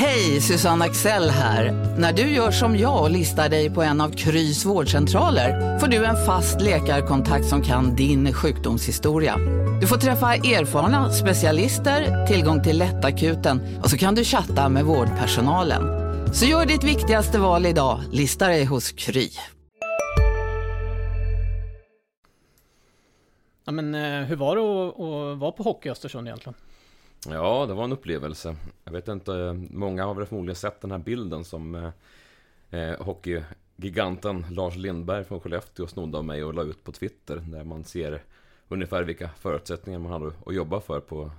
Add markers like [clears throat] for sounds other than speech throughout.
Hej, Susanne Axel här. När du gör som jag och listar dig på en av Krys vårdcentraler får du en fast läkarkontakt som kan din sjukdomshistoria. Du får träffa erfarna specialister, tillgång till lättakuten och så kan du chatta med vårdpersonalen. Så gör ditt viktigaste val idag, listar dig hos Kry. Ja, men eh, hur var det att, att vara på Hockey i Östersund egentligen? Ja, det var en upplevelse. Jag vet inte, många har väl förmodligen sett den här bilden som eh, eh, hockeygiganten Lars Lindberg från Skellefteå snodde av mig och la ut på Twitter. Där man ser ungefär vilka förutsättningar man hade att jobba för på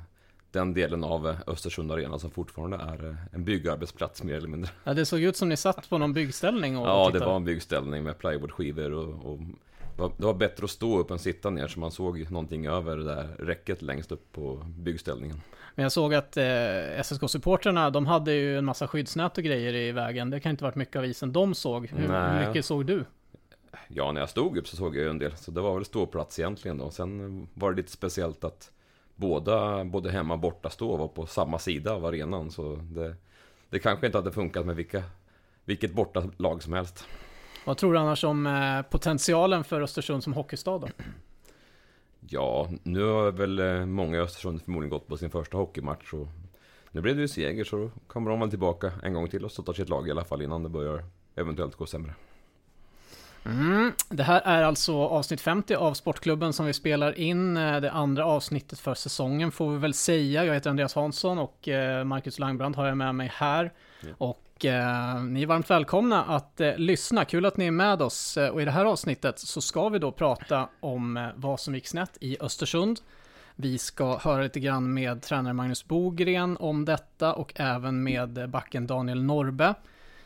den delen av eh, Östersund Arena som fortfarande är eh, en byggarbetsplats mer eller mindre. Ja, det såg ut som ni satt på någon byggställning och Ja, tittade. det var en byggställning med plywoodskivor och, och det var bättre att stå upp än sitta ner så man såg någonting över det där räcket längst upp på byggställningen. Men jag såg att eh, SSK-supporterna, de hade ju en massa skyddsnät och grejer i vägen. Det kan inte varit mycket av isen de såg. Hur, Nej. mycket såg du? Ja, när jag stod upp så såg jag ju en del, så det var väl ståplats egentligen då. Sen var det lite speciellt att båda, både hemma och borta stå var på samma sida av arenan, så det, det kanske inte hade funkat med vilka, vilket borta lag som helst. Vad tror du annars om eh, potentialen för Östersund som hockeystad då? Ja, nu har väl eh, många i Östersund förmodligen gått på sin första hockeymatch och nu blev det ju seger så då kommer de väl tillbaka en gång till och stöttar sitt lag i alla fall innan det börjar eventuellt gå sämre. Mm. Det här är alltså avsnitt 50 av Sportklubben som vi spelar in. Eh, Det andra avsnittet för säsongen får vi väl säga. Jag heter Andreas Hansson och eh, Marcus Langbrand har jag med mig här. Ja. Och eh, ni är varmt välkomna att eh, lyssna. Kul att ni är med oss. Eh, och i det här avsnittet så ska vi då prata om eh, vad som gick snett i Östersund. Vi ska höra lite grann med tränare Magnus Bogren om detta och även med eh, backen Daniel Norbe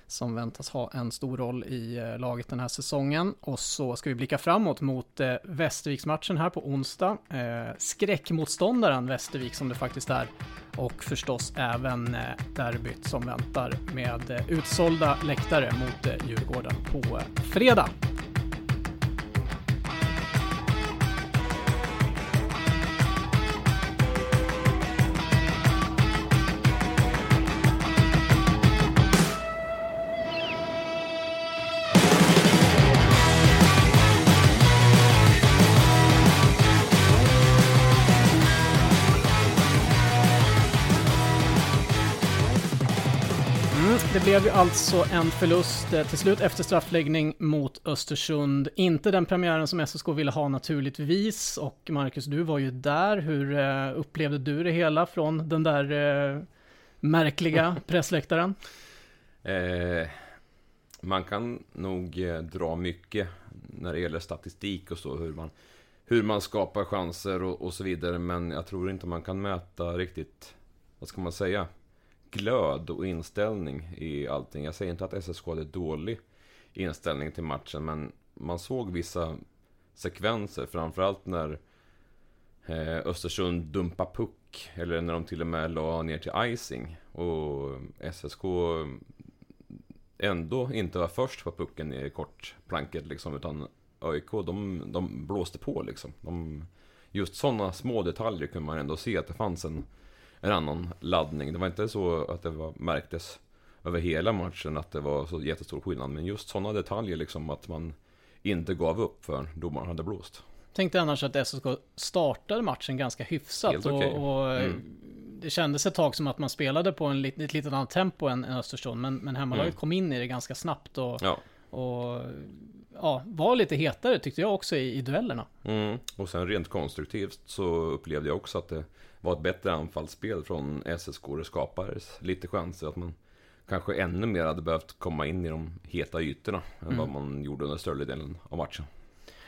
som väntas ha en stor roll i eh, laget den här säsongen. Och så ska vi blicka framåt mot eh, Västerviksmatchen här på onsdag. Eh, skräckmotståndaren Västervik som det faktiskt är. Och förstås även eh, derbyt som väntar med eh, utsålda läktare mot eh, Djurgården på eh, fredag. Blev ju alltså en förlust eh, till slut efter straffläggning mot Östersund. Inte den premiären som SSK ville ha naturligtvis. Och Marcus, du var ju där. Hur eh, upplevde du det hela från den där eh, märkliga [laughs] pressläktaren? Eh, man kan nog eh, dra mycket när det gäller statistik och så, hur man, hur man skapar chanser och, och så vidare, men jag tror inte man kan mäta riktigt, vad ska man säga, glöd och inställning i allting. Jag säger inte att SSK hade dålig inställning till matchen, men man såg vissa sekvenser, framförallt när eh, Östersund dumpade puck, eller när de till och med la ner till icing. Och SSK ändå inte var först på pucken i kortplanket liksom, utan ÖIK, de, de blåste på liksom. De, just sådana små detaljer kunde man ändå se att det fanns en, en annan laddning. Det var inte så att det var, märktes över hela matchen att det var så jättestor skillnad, men just sådana detaljer liksom att man inte gav upp för domaren hade blåst. Tänkte annars att SSK startade matchen ganska hyfsat. Okej. och, och Mm. Det kändes ett tag som att man spelade på en lit, ett lite annat tempo än, än Östersund. Men, men hemmalaget Mm. kom in i det ganska snabbt. Och, Ja. och ja, var lite hetare tyckte jag också i, i duellerna. Mm. Och sen rent konstruktivt så upplevde jag också att det var ett bättre anfallsspel från SSK. Det skapades lite chanser att man kanske ännu mer hade behövt komma in i de heta ytorna än Mm. vad man gjorde under större delen av matchen.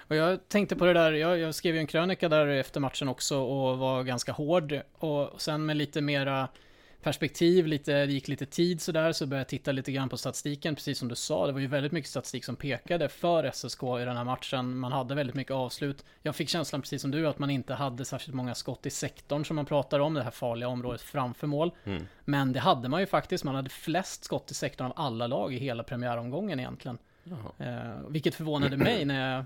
Och jag tänkte på det där, jag, jag skrev ju en krönika där efter matchen också och var ganska hård. Och sen med lite mera perspektiv, lite, det gick lite tid sådär, så började jag titta lite grann på statistiken, precis som du sa. Det var ju väldigt mycket statistik som pekade för SSK i den här matchen. Man hade väldigt mycket avslut. Jag fick känslan, precis som du, att man inte hade särskilt många skott i sektorn som man pratar om, det här farliga området framför mål. Mm. Men det hade man ju faktiskt, man hade flest skott i sektorn av alla lag i hela premiäromgången egentligen. Eh, vilket förvånade mig när jag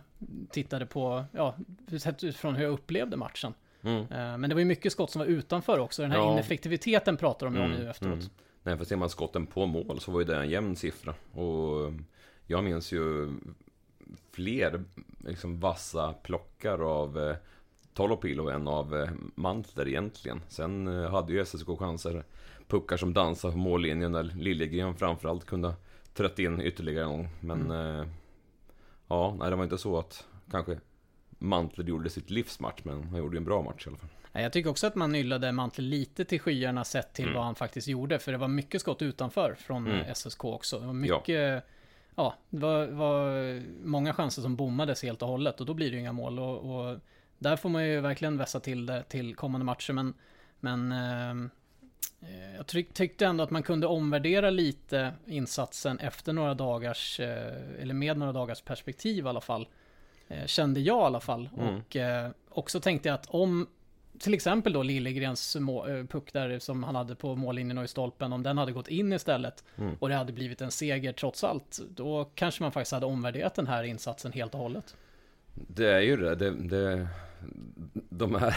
tittade på, ja, sett utifrån hur jag upplevde matchen. Mm. Eh, men det var ju mycket skott som var utanför också. Den här Ja. ineffektiviteten pratar de ju om Mm, nu efteråt. mm. Men för ser man skotten på mål så var ju det en jämn siffra. Och jag minns ju fler liksom, vassa plockar av eh, Tolopilo än av eh, Mantler egentligen. Sen eh, hade ju SSK chanser. Puckar som dansade på mållinjen där Liljegren framförallt kunde trött in ytterligare en gång. Men mm. eh, ja, nej, det var inte så att kanske Mantler gjorde sitt livsmatch, men han gjorde en bra match i alla fall. Jag tycker också att man nyllade Mantle lite till skyarna sett till mm. vad han faktiskt gjorde. För det var mycket skott utanför från mm. SSK också. Det var mycket... Ja. ja det var, var, många chanser som bommades helt och hållet och då blir det ju inga mål. Och, och där får man ju verkligen vässa till det till kommande matcher. Men, men eh, jag tyck, tyckte ändå att man kunde omvärdera lite insatsen efter några dagars, eh, eller med några dagars perspektiv i alla fall. Eh, kände jag i alla fall. Mm. Och eh, också tänkte jag att om till exempel då Liljegrens eh, puck där som han hade på mållinjen och i stolpen, om den hade gått in istället mm. och det hade blivit en seger trots allt, då kanske man faktiskt hade omvärderat den här insatsen helt och hållet. Det är ju det. det, det de här,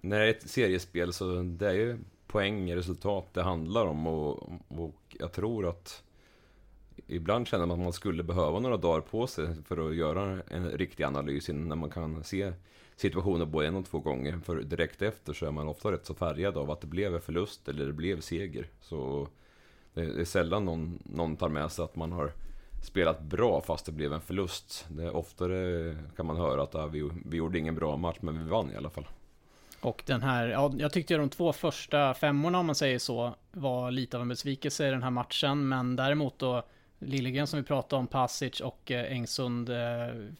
när det är ett seriespel så det är ju poäng, resultat det handlar om och, och jag tror att ibland känner man att man skulle behöva några dagar på sig för att göra en riktig analys innan man kan se situationen både en och två gånger. För direkt efter så är man ofta rätt så färgad av att det blev en förlust eller det blev seger. Så det är sällan någon, någon tar med sig att man har spelat bra fast det blev en förlust. Det är oftare kan man höra att ja, vi, vi gjorde ingen bra match men vi vann i alla fall. Och den här, ja, jag tyckte de två första femmorna om man säger så var lite av en besvikelse i den här matchen men däremot då Liljegren som vi pratade om, Pasic och eh, Engsund eh,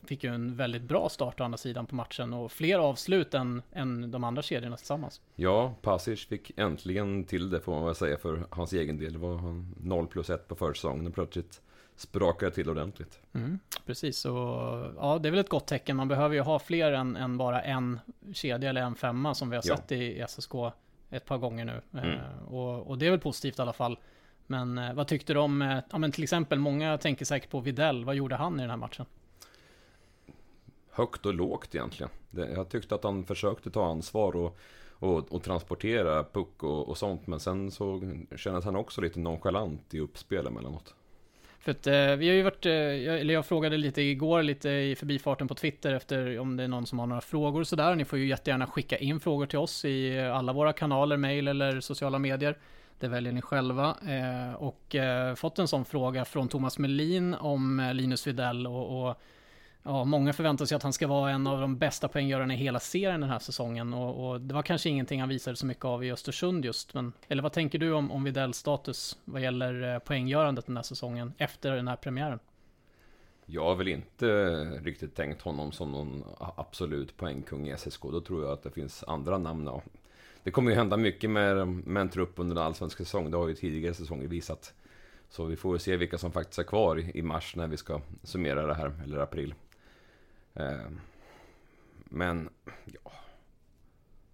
fick ju en väldigt bra start å andra sidan på matchen och fler avslut än, än de andra kedjorna tillsammans. Ja, Pasic fick äntligen till det får man väl säga för hans egen del. Det var 0 plus 1 på försäsongen plötsligt sprakade till ordentligt. Mm, precis, och ja, det är väl ett gott tecken. Man behöver ju ha fler än, än bara en kedja eller en femma som vi har sett ja. i SSK ett par gånger nu. Mm. Eh, och, och det är väl positivt i alla fall. Men eh, vad tyckte du om, eh, ja men till exempel, många tänker säkert på Videll. Vad gjorde han i den här matchen? Högt och lågt egentligen. Det, jag tyckte att han försökte ta ansvar och, och, och transportera puck och, och, sånt. Men sen så kändes han också lite nonchalant i uppspel emellanåt. För att eh, vi har ju varit, eh, jag, eller jag frågade lite igår lite i förbifarten på Twitter efter om det är någon som har några frågor och sådär. Ni får ju jättegärna skicka in frågor till oss i alla våra kanaler, mail eller sociala medier. Det väljer ni själva. Eh, och eh, fått en sån fråga från Thomas Melin om eh, Linus Widell och, och ja, många förväntar sig att han ska vara en av de bästa poänggörarna i hela serien den här säsongen. Och, och, det var kanske ingenting han visade så mycket av i Östersund just. Men, eller vad tänker du om, om Widells status vad gäller eh, poänggörandet den här säsongen efter den här premiären? Jag har väl inte riktigt tänkt honom som någon absolut poängkung i SSK. Då tror jag att det finns andra namn det kommer ju hända mycket med, med en trupp under en allsvensk säsong. Det har ju tidigare säsonger visat. Så vi får se vilka som faktiskt är kvar i, mars när vi ska summera det här, eller april. Eh, men, ja.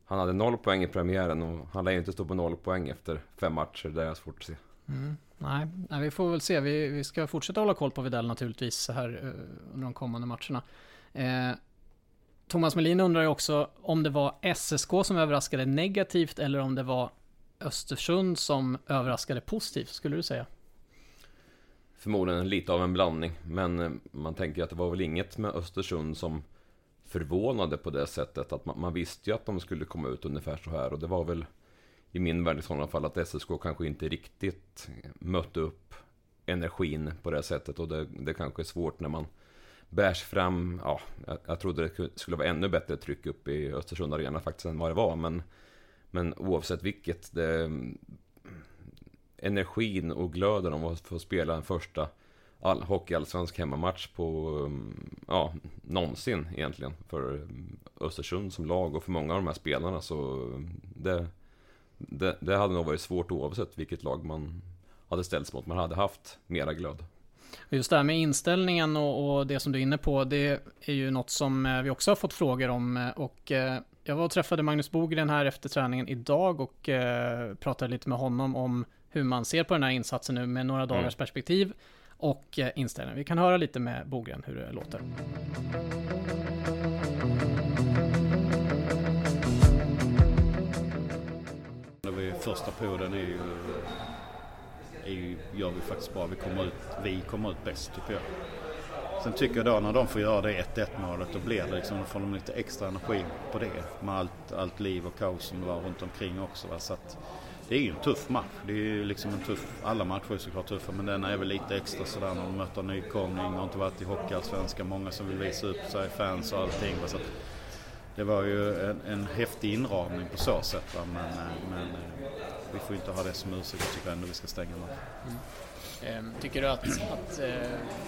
Han hade noll poäng i premiären och han lär ju inte stå på noll poäng efter fem matcher. Det är svårt att se. Mm. Nej, nej, vi får väl se. Vi, vi ska fortsätta hålla koll på Videll naturligtvis här eh, under de kommande matcherna. Eh, Thomas Melin undrar ju också om det var SSK som överraskade negativt eller om det var Östersund som överraskade positivt, skulle du säga? Förmodligen lite av en blandning, men eh, man tänker att det var väl inget med Östersund som förvånade på det sättet att man, man visste ju att de skulle komma ut ungefär så här och det var väl i min värld i sådana fall att SSK kanske inte riktigt mötte upp energin på det sättet och det, det kanske är svårt när man bärs fram, ja, jag, jag trodde det skulle vara ännu bättre tryck upp i Östersund Arena faktiskt än vad det var, men, men oavsett vilket, det, energin och glöden om att få spela en första all, hockeyallsvensk hemmamatch på, mm, ja, någonsin egentligen för mm, Östersund som lag och för många av de här spelarna så mm, det, det, det hade nog varit svårt oavsett vilket lag man hade ställts mot. Man hade haft mera glöd. Just det här med inställningen och, och, det som du är inne på, det är ju något som eh, vi också har fått frågor om. Eh, och eh, jag var och träffade Magnus Bogren här efter träningen idag och pratade lite med honom om hur man ser på den här insatsen nu med några dagars mm. perspektiv och inställning. Vi kan höra lite med Bogren hur det låter. Första perioden är ju är ju, gör vi faktiskt bra. Vi kommer ut, vi kommer ut bäst tycker jag. Sen tycker jag då när de får göra det 1-1 målet då blir det liksom, då får de lite extra energi på det. Med allt, allt liv och kaos som det var runt omkring också. Va? Så att, det är ju en tuff match. Det är ju liksom en tuff, alla matcher är såklart tuffa men denna är väl lite extra sådär när de möter nykomling, har inte varit i Hockeyallsvenskan, många som vill visa upp sig, fans och allting. Så att, det var ju en, en häftig inramning på så sätt. Va? Men, men eh, vi får inte ha det som ursäkt. Jag tycker ändå vi ska stänga matchen. Mm. Ehm, tycker du att, att eh,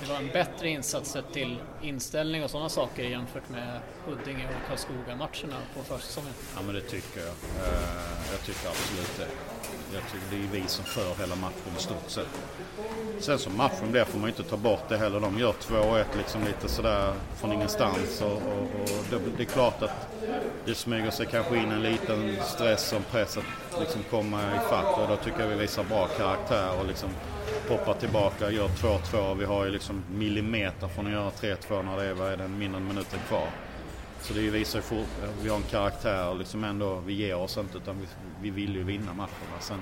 det var en bättre insats sett till inställning och sådana saker jämfört med Huddinge och Karlskoga-matcherna på försäsongen? Ja men det tycker jag. Eh, jag tycker absolut det. Jag tycker det är vi som för hela matchen i stort sett. Sen som matchen blir får man ju inte ta bort det heller. De gör 2-1 liksom lite sådär från ingenstans och, och, och det, det, är klart att det smyger sig kanske in en liten stress och press att liksom komma ifatt och då tycker jag vi visar bra karaktär och liksom poppar tillbaka, gör 2-2. Vi har ju liksom millimeter från att göra 3-2 när det är, vad är det, mindre än minuten kvar. Så det visar ju fort, vi har en karaktär och liksom ändå, vi ger oss inte utan vi, vi vill ju vinna matcherna. Sen,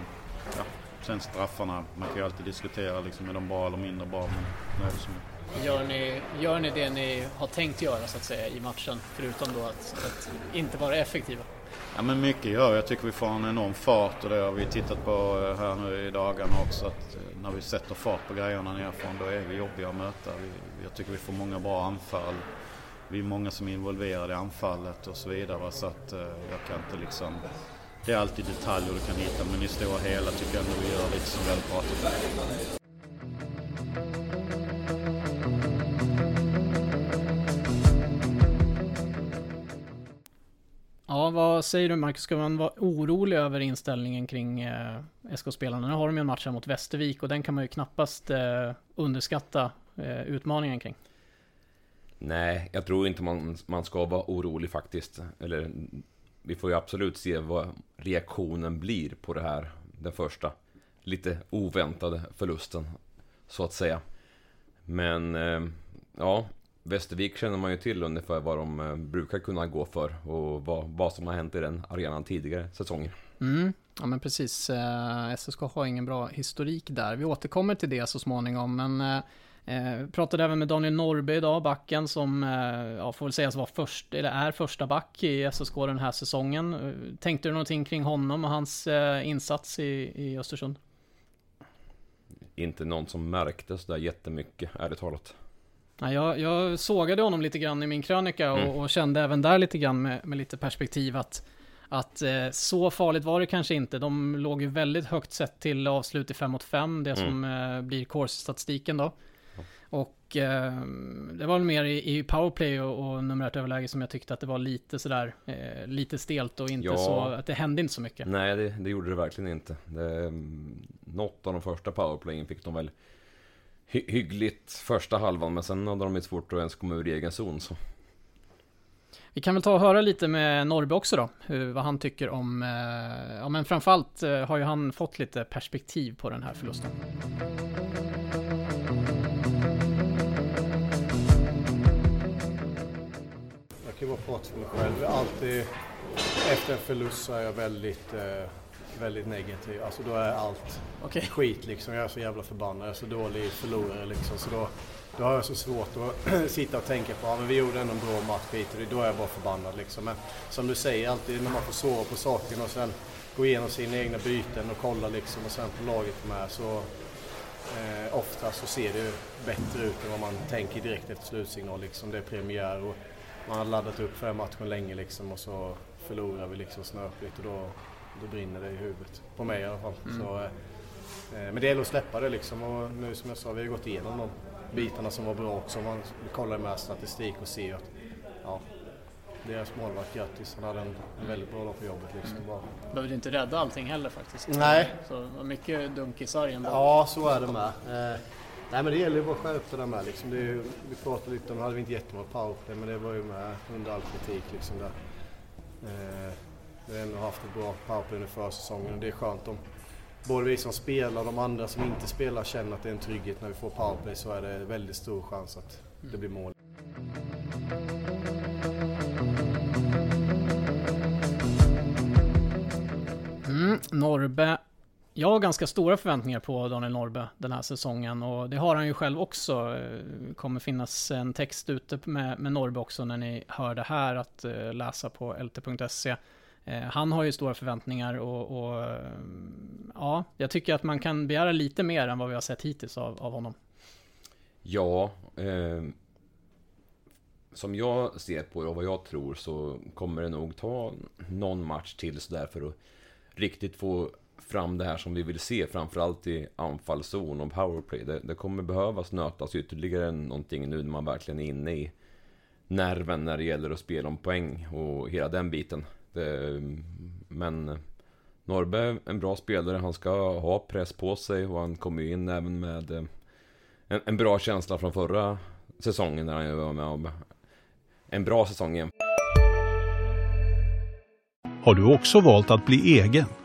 ja, sen straffarna, man kan ju alltid diskutera liksom, är de bra eller mindre bra men nu är det som Gör ni, gör ni det ni har tänkt göra så att säga i matchen? Förutom då att, att inte vara effektiva? Ja men mycket gör jag. Jag tycker vi får en enorm fart och det har vi tittat på eh, här nu i dagarna också. Att eh, när vi sätter fart på grejerna nerifrån då är vi jobbiga att möta. Vi, jag tycker vi får många bra anfall. Vi är många som är involverade i anfallet och så vidare. Så att eh, jag kan inte liksom... Det är alltid detaljer du kan hitta men i stora hela tycker jag ändå vi gör lite som väldigt bra Ja, vad säger du Marcus? Ska man vara orolig över inställningen kring eh, SK-spelarna? Nu har de ju en match här mot Västervik och den kan man ju knappast eh, underskatta eh, utmaningen kring. Nej, jag tror inte man, man ska vara orolig faktiskt. Eller, vi får ju absolut se vad reaktionen blir på det här. Den första lite oväntade förlusten, så att säga. Men, eh, ja, Västervik känner man ju till ungefär vad de eh, brukar kunna gå för och vad, vad som har hänt i den arenan tidigare säsonger. Mm. Ja men precis, eh, SSK har ingen bra historik där. Vi återkommer till det så småningom men eh, pratade även med Daniel Norrby idag, backen som eh, ja, får väl sägas vara först, eller är första back i SSK den här säsongen. Eh, tänkte du någonting kring honom och hans eh, insats i, i Östersund? Inte någon som märktes där jättemycket, ärligt talat. Ja, jag, jag sågade honom lite grann i min krönika och, mm. och kände även där lite grann med, med lite perspektiv att, att eh, så farligt var det kanske inte. De låg ju väldigt högt sett till avslut i 5 mot 5, det mm. som eh, blir course-statistiken då. Och eh, det var väl mer i, i powerplay och, och numerärt överläge som jag tyckte att det var lite sådär, eh, lite stelt och inte ja. så, att det hände inte så mycket. Nej, det, det gjorde det verkligen inte. Det, något av de första powerplayen fick de väl hy hyggligt första halvan, men sen hade de ju svårt att ens komma ur egen zon. Så. Vi kan väl ta och höra lite med Norrby också då, hur, vad han tycker om, eh, ja men framförallt eh, har ju han fått lite perspektiv på den här förlusten. Bara prata för mig själv. Alltid efter en förlust så är jag väldigt eh, väldigt negativ. Alltså då är allt okay. skit liksom. Jag är så jävla förbannad. Jag är så dålig förlorare liksom. Så då, då har jag så svårt att [clears throat] sitta och tänka på, ja men vi gjorde ändå en bra match, skit Då är jag bara förbannad liksom. Men som du säger, alltid när man får sova på saken och sen gå igenom sina egna byten och kolla liksom och sen på laget med så eh, ofta så ser det bättre ut än vad man tänker direkt efter slutsignal liksom. Det är premiär och man har laddat upp för matchen länge liksom och så förlorar vi liksom snöpligt och då då brinner det i huvudet. På mig i alla fall. Mm. Så, eh, eh, men det gäller att släppa det liksom och nu som jag sa, vi har gått igenom de bitarna som var bra också. Man kollar med statistik och ser att ja, deras målvakt Grattis, han hade en, en väldigt bra dag på jobbet. Liksom. Mm. Behövde inte rädda allting heller faktiskt. Nej. Så mycket dunkisar ändå. Ja, så är det med. Eh, nej men det gäller ju bara att skärpa det med liksom. Det vi pratade lite om, nu hade vi inte jättemånga powerplay men det var ju med under all kritik liksom där. Eh, vi har ändå haft ett bra powerplay under försäsongen och det är skönt om både vi som spelar och de andra som inte spelar känner att det är en trygghet när vi får powerplay så är det väldigt stor chans att det blir mål. Mm, Norbe jag har ganska stora förväntningar på Daniel Norbe den här säsongen och det har han ju själv också. Det kommer finnas en text ute med, med Norbe också när ni hör det här att eh, läsa på lt.se. Eh, han har ju stora förväntningar och, och ja, jag tycker att man kan begära lite mer än vad vi har sett hittills av, av honom. Ja, eh, som jag ser på det och vad jag tror så kommer det nog ta någon match till sådär för att riktigt få fram det här som vi vill se, framförallt i anfallszon och powerplay. Det, det kommer behövas nötas ytterligare någonting nu när man verkligen är inne i nerven när det gäller att spela om poäng och hela den biten. Det, men Norrbe är en bra spelare, han ska ha press på sig och han kommer in även med eh, en, en bra känsla från förra säsongen när han var med om en bra säsong igen. Har du också valt att bli egen?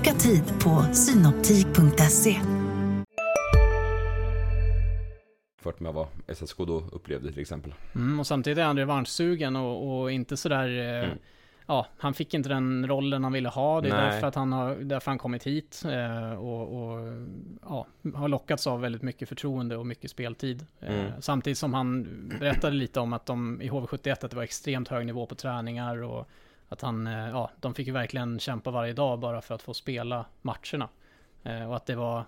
Boka tid på synoptik.se. Jämfört med vad SSK då upplevde till exempel. Mm, och samtidigt är han revanschsugen och, och inte sådär... Eh, mm. Ja, han fick inte den rollen han ville ha. Det är därför att han har, därför han kommit hit. Eh, och, och ja, har lockats av väldigt mycket förtroende och mycket speltid. Eh, mm. samtidigt som han berättade lite om att de i HV71 att det var extremt hög nivå på träningar och att han, eh, ja, de fick ju verkligen kämpa varje dag bara för att få spela matcherna. Eh, och att det var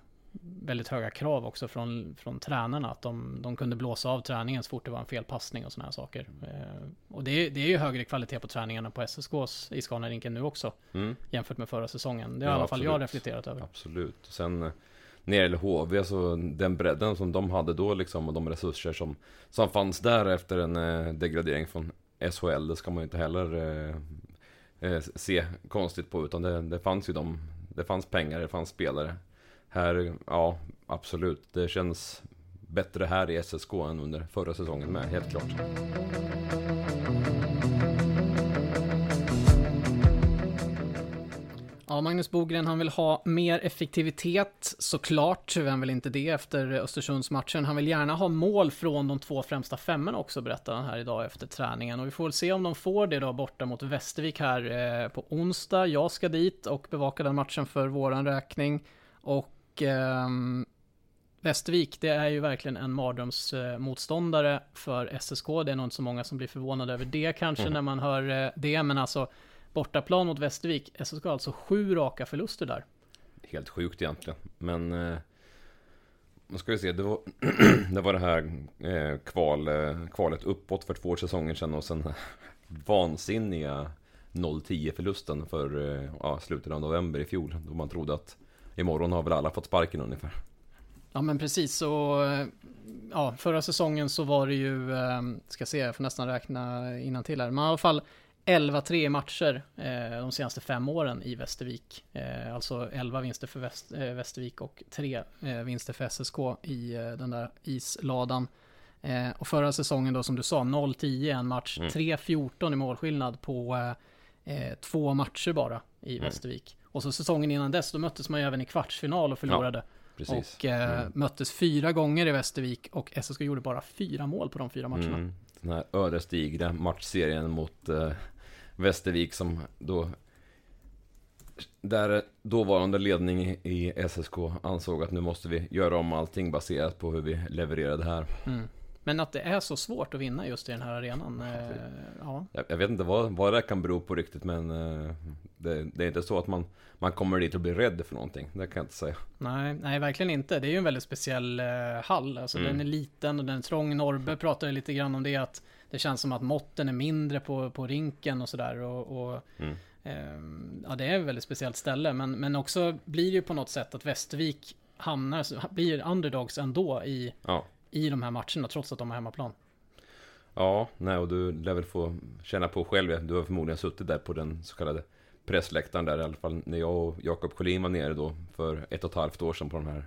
väldigt höga krav också från, från tränarna. Att de, de kunde blåsa av träningen så fort det var en felpassning och sådana här saker. Eh, och det, det är ju högre kvalitet på träningarna på SSKs i Scanarinken nu också. Mm. Jämfört med förra säsongen. Det har ja, i alla fall absolut. jag reflekterat över. Absolut. Sen när det gäller HV, så den bredden som de hade då liksom och de resurser som, som fanns där efter en eh, degradering från SHL, det ska man ju inte heller eh, Eh, se konstigt på. Utan det, det fanns ju de, det fanns pengar, det fanns spelare. Här, ja absolut. Det känns bättre här i SSK än under förra säsongen med, helt klart. Magnus Bogren, han vill ha mer effektivitet, såklart. Vem vill inte det efter Östersundsmatchen? Han vill gärna ha mål från de två främsta femmorna också, berättar han här idag efter träningen. Och vi får väl se om de får det då borta mot Västervik här eh, på onsdag. Jag ska dit och bevaka den matchen för våran räkning. Och eh, Västervik, det är ju verkligen en mardrömsmotståndare för SSK. Det är nog inte så många som blir förvånade över det kanske mm. när man hör eh, det, men alltså Bortaplan mot Västervik. SSK har alltså sju raka förluster där. Helt sjukt egentligen. Men... Eh, man ska vi se, det var [clears throat] det, var det här eh, kval, eh, kvalet uppåt för två säsonger sedan och sen [laughs] vansinniga 0-10 förlusten för eh, ja, slutet av november i fjol. Då man trodde att imorgon har väl alla fått sparken ungefär. Ja men precis så eh, ja, förra säsongen så var det ju, eh, ska se, jag får nästan räkna innan till här, men i alla fall 11-3 matcher eh, de senaste fem åren i Västervik. Eh, alltså 11 vinster för Väst, eh, Västervik och 3 eh, vinster för SSK i eh, den där isladan. Eh, och förra säsongen då som du sa, 0-10 en match, mm. 3-14 i målskillnad på två matcher bara i mm. Västervik. Och så säsongen innan dess, då möttes man ju även i kvartsfinal och förlorade. Ja. Precis. Och mm. möttes fyra gånger i Västervik och SSK gjorde bara fyra mål på de fyra matcherna. Mm. Den här ödesdigra matchserien mot eh, Västervik som då där dåvarande ledning i SSK ansåg att nu måste vi göra om allting baserat på hur vi levererade här. Mm. Men att det är så svårt att vinna just i den här arenan. Eh, ja. Jag, jag, vet inte vad, vad det kan bero på riktigt men eh, det, det, är inte så att man, man kommer dit och blir rädd för någonting. Det kan jag inte säga. Nej, nej verkligen inte. Det är ju en väldigt speciell eh, hall. Alltså mm. den är liten och den är trång. Norrbe pratade lite grann om det att det känns som att måtten är mindre på, på rinken och sådär. Och, och mm. eh, ja, det är ett väldigt speciellt ställe. Men, men också blir det ju på något sätt att Västervik hamnar, blir underdogs ändå i, ja. I de här matcherna, trots att de har hemmaplan. Ja, nej, och du lär väl få känna på själv. Du har förmodligen suttit där på den så kallade pressläktaren där i alla fall när jag och Jakob Collin var nere då för ett och ett halvt år sedan på den här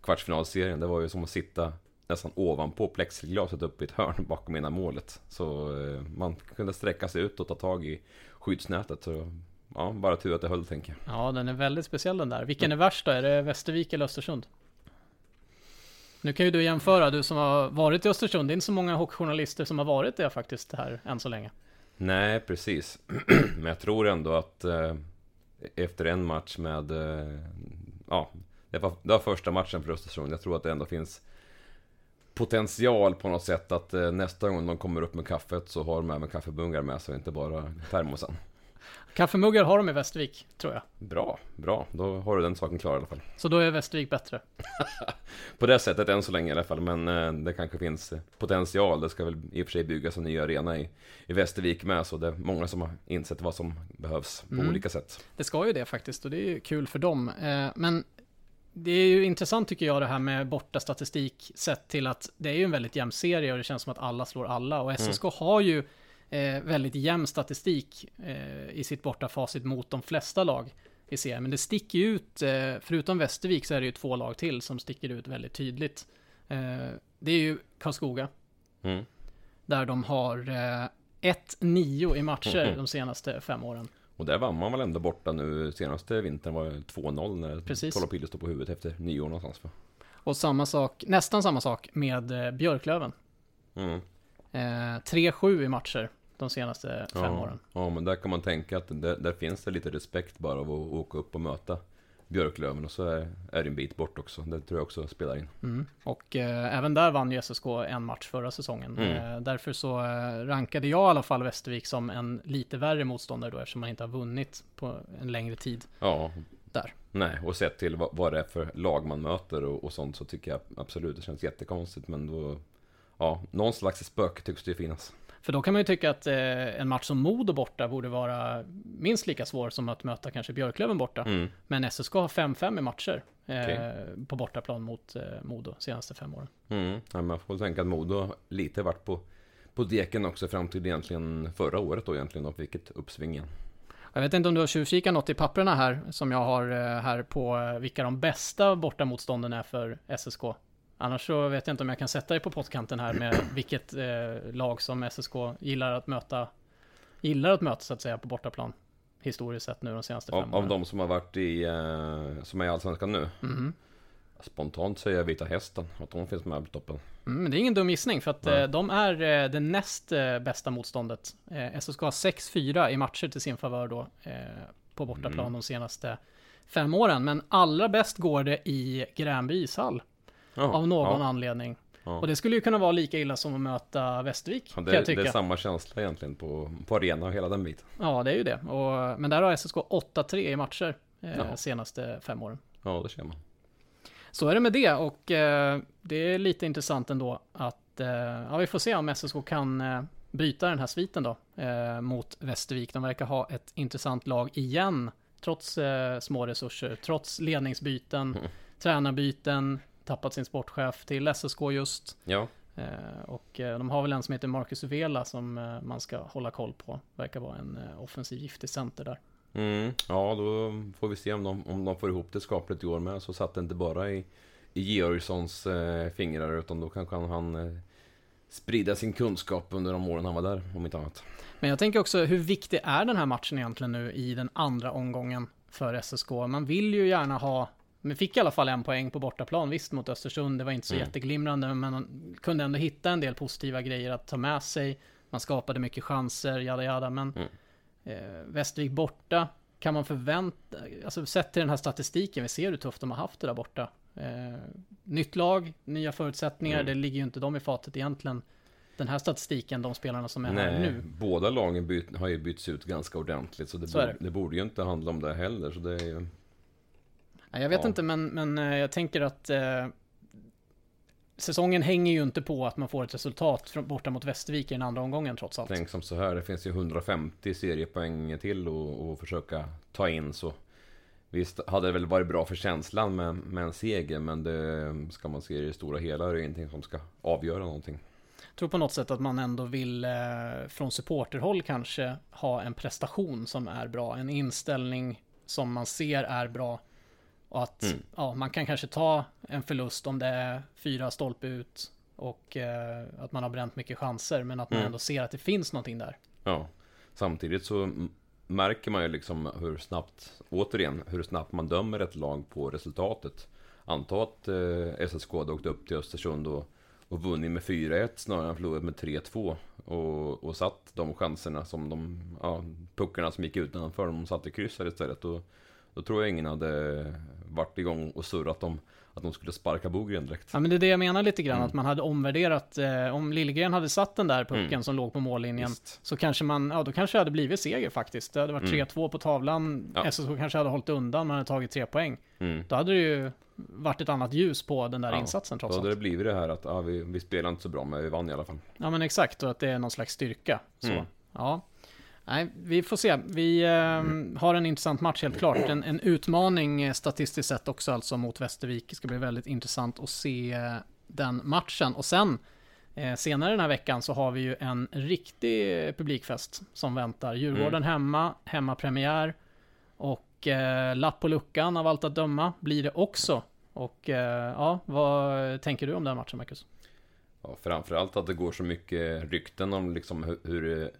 kvartsfinalserien. Det var ju som att sitta nästan ovanpå plexiglaset uppe i ett hörn [laughs] bakom ena målet. Så eh, man kunde sträcka sig ut och ta tag i skyddsnätet. Så, ja, bara tur att det höll tänker jag. Ja, den är väldigt speciell den där. Vilken är värst då? Är det Västervik eller Östersund? Nu kan ju du jämföra, du som har varit i Östersund. Det är inte så många hockeyjournalister som har varit det faktiskt här än så länge. Nej, precis. [clears throat] Men jag tror ändå att eh, efter en match med... Eh, ja, det var, det var första matchen för Östersund. Jag tror att det ändå finns potential på något sätt att eh, nästa gång de kommer upp med kaffet så har de även kaffebungar med sig, inte bara termosen. Kaffemuggar har de i Västervik, tror jag. Bra, bra. Då har du den saken klar i alla fall. Så då är Västervik bättre? [laughs] på det sättet än så länge i alla fall, men eh, det kanske finns potential. Det ska väl i och för sig byggas en ny arena i, i Västervik med, så det är många som har insett vad som behövs på mm. olika sätt. Det ska ju det faktiskt, och det är ju kul för dem. Eh, men det är ju intressant tycker jag det här med borta statistik sett till att det är ju en väldigt jämn serie och det känns som att alla slår alla och SSK mm. har ju eh, väldigt jämn statistik eh, i sitt bortafacit mot de flesta lag i serien. Men det sticker ut, eh, förutom Västervik så är det ju två lag till som sticker ut väldigt tydligt. Eh, det är ju Karlskoga. Mm. Där de har 1-9 eh, i matcher mm. de senaste fem åren. Och där vann man väl ändå borta nu senaste vintern var 2-0 när Precis. Stod på huvudet efter nio år någonstans. Och samma sak, nästan samma sak med eh, Björklöven. Mm. Eh, 3-7 i matcher de senaste fem ja, åren. Ja, men där kan man tänka att där, där finns det lite respekt bara av att åka upp och möta Björklöven och så är, är det en bit bort också. Det tror jag också spelar in. Mm. Och eh, även där vann ju SSK en match förra säsongen. Mm. Eh, därför så eh, rankade jag i alla fall Västervik som en lite värre motståndare då eftersom man inte har vunnit på en längre tid. Ja. Där. Nej, och sett till vad, vad det är för lag man möter och, och sånt så tycker jag absolut det känns jättekonstigt men då Ja, någon slags spöke tycks det ju finnas. För då kan man ju tycka att eh, en match som Modo borta borde vara minst lika svår som att möta kanske Björklöven borta. Mm. Men SSK har 5-5 i matcher eh, okay. på bortaplan mot eh, Modo senaste fem åren. Mm. Ja, man får tänka att Modo lite varit på, på deken också fram till egentligen förra året då egentligen och fick ett uppsving igen. Jag vet inte om du har tjuvkikat något i papperna här som jag har eh, här på eh, vilka de bästa bortamotstånden är för SSK. Annars så vet jag inte om jag kan sätta dig på pottkanten här med [clears throat] vilket eh, lag som SSK gillar att möta Gillar att möta så att säga på bortaplan Historiskt sett nu de senaste av, fem åren. Av de som har varit i eh, Som är i Allsvenskan nu? Mm. Spontant säger jag Vita Hästen Att de finns med på toppen. Mm, det är ingen dum gissning för att eh, de är eh, det näst eh, bästa motståndet. Eh, SSK har 6-4 i matcher till sin favör då eh, På bortaplan mm. de senaste fem åren. Men allra bäst går det i Gränby ishall Jaha, av någon ja. anledning. Ja. Och det skulle ju kunna vara lika illa som att möta Västervik. Ja, det, det, är samma känsla egentligen på, på arena och hela den biten. Ja, det är ju det. Och, men där har SSK 8-3 i matcher eh, senaste fem åren. Ja, det ser man. Så är det med det och eh, det är lite intressant ändå att eh, ja, vi får se om SSK kan eh, bryta den här sviten då eh, mot Västervik. De verkar ha ett intressant lag igen, trots eh, små resurser, trots ledningsbyten, mm. tränarbyten, tappat sin sportchef till SSK just. Ja. Eh, och eh, de har väl en som heter Marcus Vela som eh, man ska hålla koll på. Verkar vara en offensiv giftig center där. Mm, ja, då får vi se om de, om de får ihop det skapligt i år med. Så satt det inte bara i, i Georgssons eh, fingrar utan då kanske han, han eh, sprida sin kunskap under de åren han var där, om inte annat. Men jag tänker också, hur viktig är den här matchen egentligen nu i den andra omgången för SSK? Man vill ju gärna ha men fick i alla fall en poäng på bortaplan, visst mot Östersund. Det var inte så mm. jätteglimrande, men man kunde ändå hitta en del positiva grejer att ta med sig. Man skapade mycket chanser, jada jada, men mm. eh, Västervik borta kan man förvänta, alltså sett till den här statistiken, vi ser hur tufft de har haft det där borta. Eh, nytt lag, nya förutsättningar, mm. det ligger ju inte dem i fatet egentligen. Den här statistiken, de spelarna som är Nej, här nu. Båda lagen byt, har ju bytts ut ganska ordentligt, så det, så borde, det. det borde ju inte handla om det heller. Så det är ju... Jag vet ja. inte, men, men eh, jag tänker att eh, säsongen hänger ju inte på att man får ett resultat borta mot Västervik i den andra omgången trots allt. Tänk som så här, det finns ju 150 seriepoäng till att försöka ta in så Visst hade det väl varit bra för känslan med, med en seger men det ska man se i det stora hela är det ingenting som ska avgöra någonting. Jag tror på något sätt att man ändå vill eh, från supporterhåll kanske ha en prestation som är bra, en inställning som man ser är bra. Och att mm. ja, man kan kanske ta en förlust om det är fyra stolpe ut och eh, att man har bränt mycket chanser, men att man mm. ändå ser att det finns någonting där. Ja, samtidigt så märker man ju liksom hur snabbt, återigen, hur snabbt man dömer ett lag på resultatet. Anta att eh, SSK hade åkt upp till Östersund och, och vunnit med 4-1 snarare än förlorat med 3-2. Och, och satt de chanserna som de, ja, puckarna som gick utanför, de satte kryssar istället. Och, då tror jag ingen hade varit igång och surrat om att de skulle sparka Bogren direkt. Ja men det är det jag menar lite grann, mm. att man hade omvärderat, eh, om Liljegren hade satt den där pucken mm. som låg på mållinjen, Just. så kanske man, ja då kanske det hade blivit seger faktiskt. Det hade varit mm. 3-2 på tavlan, ja. SSK kanske hade hållit undan, man hade tagit tre poäng. Mm. Då hade det ju varit ett annat ljus på den där ja, insatsen trots allt. Då hade det blivit det här att, ja vi, vi spelar inte så bra, men vi vann i alla fall. Ja men exakt, och att det är någon slags styrka. Så, mm. ja. Nej, vi får se. Vi eh, har en intressant match helt klart. En, en, utmaning eh, statistiskt sett också alltså mot Västervik. Det ska bli väldigt intressant att se eh, den matchen. Och sen eh, senare den här veckan så har vi ju en riktig publikfest som väntar. Djurgården mm. hemma, hemmapremiär. Och eh, lapp på luckan av allt att döma blir det också. Och eh, ja, vad tänker du om den matchen Marcus? Ja, framförallt att det går så mycket rykten om liksom hur, hur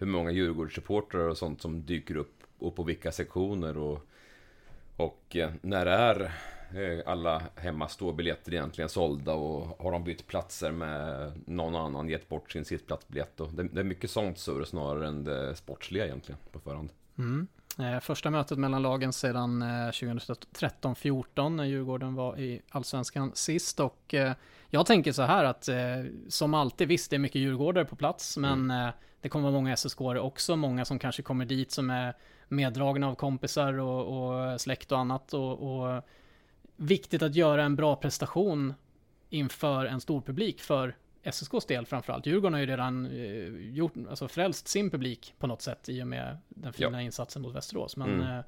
hur många Djurgårdssupportrar och sånt som dyker upp och på vilka sektioner och, och eh, när är eh, alla alla hemmaståbiljetter egentligen sålda och har de bytt platser med någon annan gett bort sin sittplatsbiljett och det, det är mycket sånt surr snarare än det sportsliga egentligen på förhand. Mm. Eh, första mötet mellan lagen sedan 2013-14 när Djurgården var i Allsvenskan sist. Och jag tänker så här att som alltid, visst det är mycket djurgårdare på plats men mm det kommer vara många ssk också, många som kanske kommer dit som är meddragna av kompisar och, och släkt och annat. Och, och, viktigt att göra en bra prestation inför en stor publik för SSKs del framförallt. Djurgården har ju redan eh, gjort, alltså frälst sin publik på något sätt i och med den fina ja. insatsen mot Västerås. Men mm. eh,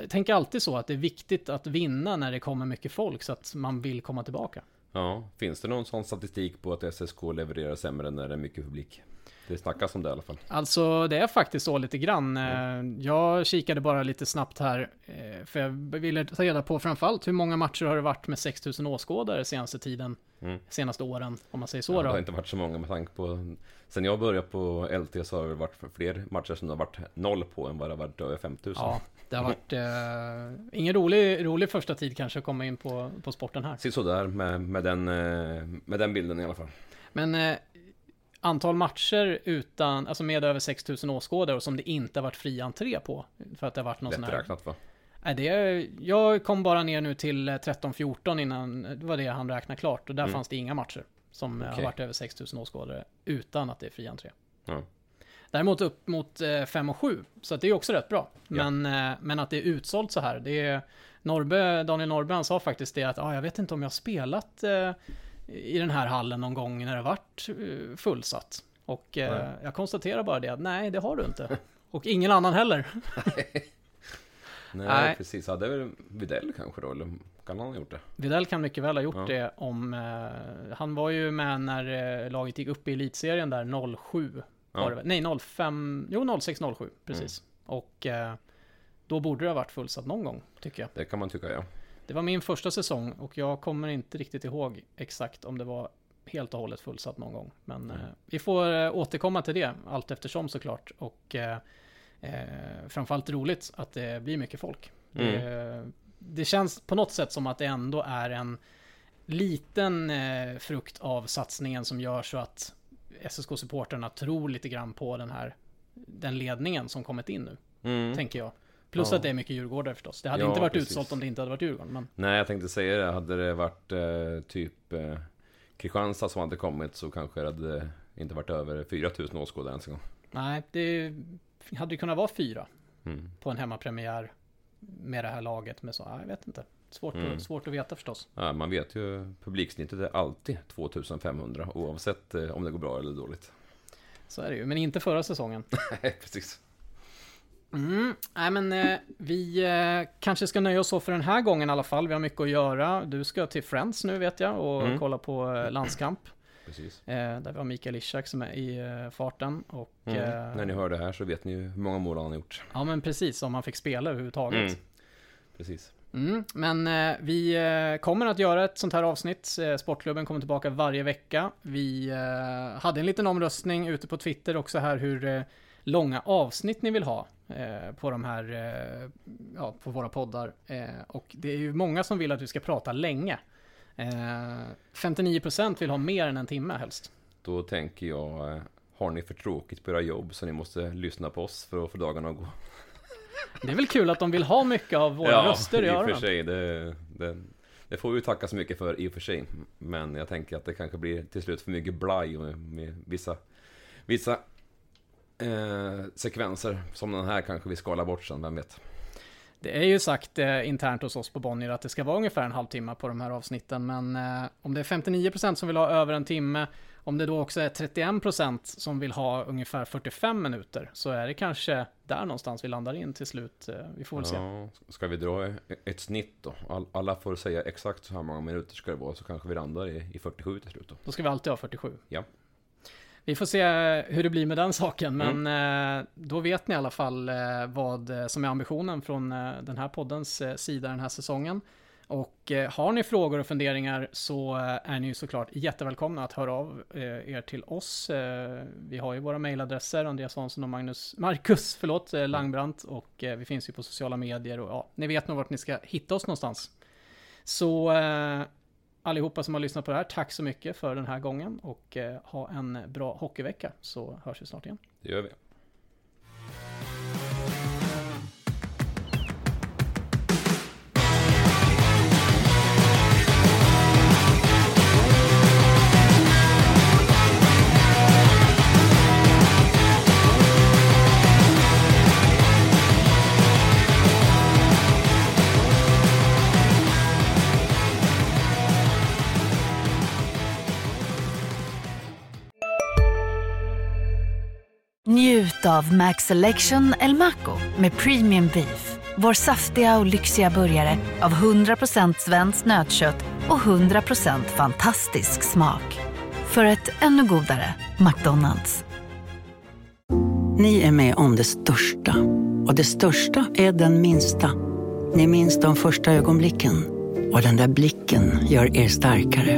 jag tänker alltid så att det är viktigt att vinna när det kommer mycket folk så att man vill komma tillbaka. Ja, finns det någon sån statistik på att SSK levererar sämre när det är mycket publik? Det snackas om det i alla fall. Alltså det är faktiskt så lite grann. Mm. Jag kikade bara lite snabbt här. Eh, för jag ville ta reda på framförallt hur många matcher har det varit med 6000 åskådare senaste tiden. Mm. Senaste åren, om man säger så ja, då. Det har inte varit så många med tanke på... Sen jag började på LT så har det varit fler matcher som det har varit noll på än vad det har varit över 5000. Ja, det har varit eh, ingen rolig, rolig första tid kanske att komma in på, på sporten här. Se sådär med, med, den, eh, med den bilden i alla fall. Men eh, antal matcher utan, alltså med över 6000 åskådare och som det inte har varit fri entré på. För att det har varit någon sån här... räknat va? Nej, det, jag kom bara ner nu till 13-14 innan, det var det han räknade klart. Och där mm. fanns det inga matcher som okay. har varit över 6000 åskådare utan att det är fri entré. Ja. Däremot upp mot 5 och 7, så det är också rätt bra. Men, ja. Eh, men att det är utsålt så här, det är... Norbe, Daniel Norbe han sa faktiskt det att ah, jag vet inte om jag har spelat eh, i den här hallen någon gång när det varit eh, fullsatt. Och eh, jag konstaterar bara det att nej, det har du inte. [laughs] Och ingen annan heller. [laughs] nej, nej, precis. Ja, det är väl Videll kanske då, eller kan han ha gjort det? Videll kan mycket väl ha gjort ja. det om... Eh, han var ju med när eh, laget gick upp i elitserien där 07. Ja. Det, nej, 05... Jo, 06-07, precis. Mm. Och eh, då borde det ha varit fullsatt någon gång, tycker jag. Det kan man tycka, ja. Det var min första säsong och jag kommer inte riktigt ihåg exakt om det var helt och hållet fullsatt någon gång. Men mm. eh, vi får eh, återkomma till det allt eftersom såklart. Och eh, eh, framförallt roligt att det blir mycket folk. Mm. Det, det, känns på något sätt som att det ändå är en liten frukt av satsningen som gör så att SSK-supporterna tror lite grann på den här den ledningen som kommit in nu. Mm. Tänker jag. Plus ja. att det är mycket Djurgårdar förstås. Det hade ja, inte varit precis. utsålt om det inte hade varit Djurgården. Men... Nej, jag tänkte säga det. Hade det varit eh, typ eh, Kristianstad som hade kommit så kanske det hade inte varit över 4000 åskådare ens en gång. Nej, det hade ju kunnat vara fyra mm. på en hemmapremiär med det här laget. Men så, jag vet inte. Svårt, mm. att, svårt att veta förstås. Ja, man vet ju publiksnittet är alltid 2500 oavsett eh, om det går bra eller dåligt. Så är det ju, men inte förra säsongen. [laughs] Nej, precis. Mm. Nej men eh, vi eh, kanske ska nöja oss så för den här gången i alla fall. Vi har mycket att göra. Du ska till Friends nu vet jag och mm. kolla på eh, landskamp. Precis. Eh, där vi har Mikael Ishak som är i eh, farten. Och, Mm. eh, När ni hör det här så vet ni ju hur många mål han har gjort. Ja men precis, om han fick spela överhuvudtaget. Mm. Precis. Mm, men eh, vi kommer att göra ett sånt här avsnitt. Sportklubben kommer tillbaka varje vecka. Vi eh, hade en liten omröstning ute på Twitter också här hur eh, långa avsnitt ni vill ha eh, på de här, eh, ja, på våra poddar. Eh, och det är ju många som vill att vi ska prata länge. Eh, 59% vill ha mer än en timme helst. Då tänker jag, har ni för tråkigt på era jobb så ni måste lyssna på oss för att få dagarna att gå? [laughs] Det är väl kul att de vill ha mycket av våra röster i i och för öronen. sig. Det, det, det får vi tacka så mycket för i och för sig. Men jag tänker att det kanske blir till slut för mycket blaj med vissa, vissa eh, sekvenser som den här kanske vi skalar bort sen, vem vet? Det är ju sagt eh, internt hos oss på Bonnier att det ska vara ungefär en halvtimme på de här avsnitten, men eh, om det är 59% som vill ha över en timme, om det då också är 31% som vill ha ungefär 45 minuter, så är det kanske där någonstans vi landar in till slut. Eh, vi får väl se. Ja, ska vi dra ett snitt då? All, alla får säga exakt så här många minuter ska det vara, så kanske vi landar i, i 47 till slut då. Då ska vi alltid ha 47. Ja. Vi får se hur det blir med den saken, men eh, då vet ni i alla fall eh, vad eh, som är ambitionen från eh, den här poddens eh, sida den här säsongen. Och eh, har ni frågor och funderingar så eh, är ni ju såklart jättevälkomna att höra av eh, er till oss. Eh, vi har ju våra mejladresser, Andreas Hansson och Magnus, Marcus förlåt, eh, Langbrandt och eh, vi finns ju på sociala medier och ja, ni vet nog vart ni ska hitta oss någonstans. Så eh, allihopa som har lyssnat på det här, tack så mycket för den här gången och eh, ha en bra hockeyvecka så hörs vi snart igen. Det gör vi. Av Max Selection El Maco med Premium Beef. Vår saftiga och lyxiga burgare av 100% svenskt nötkött och 100% fantastisk smak. För ett ännu godare McDonalds. Ni är med om det största. Och det största är den minsta. Ni minns de första ögonblicken. Och den där blicken gör er starkare.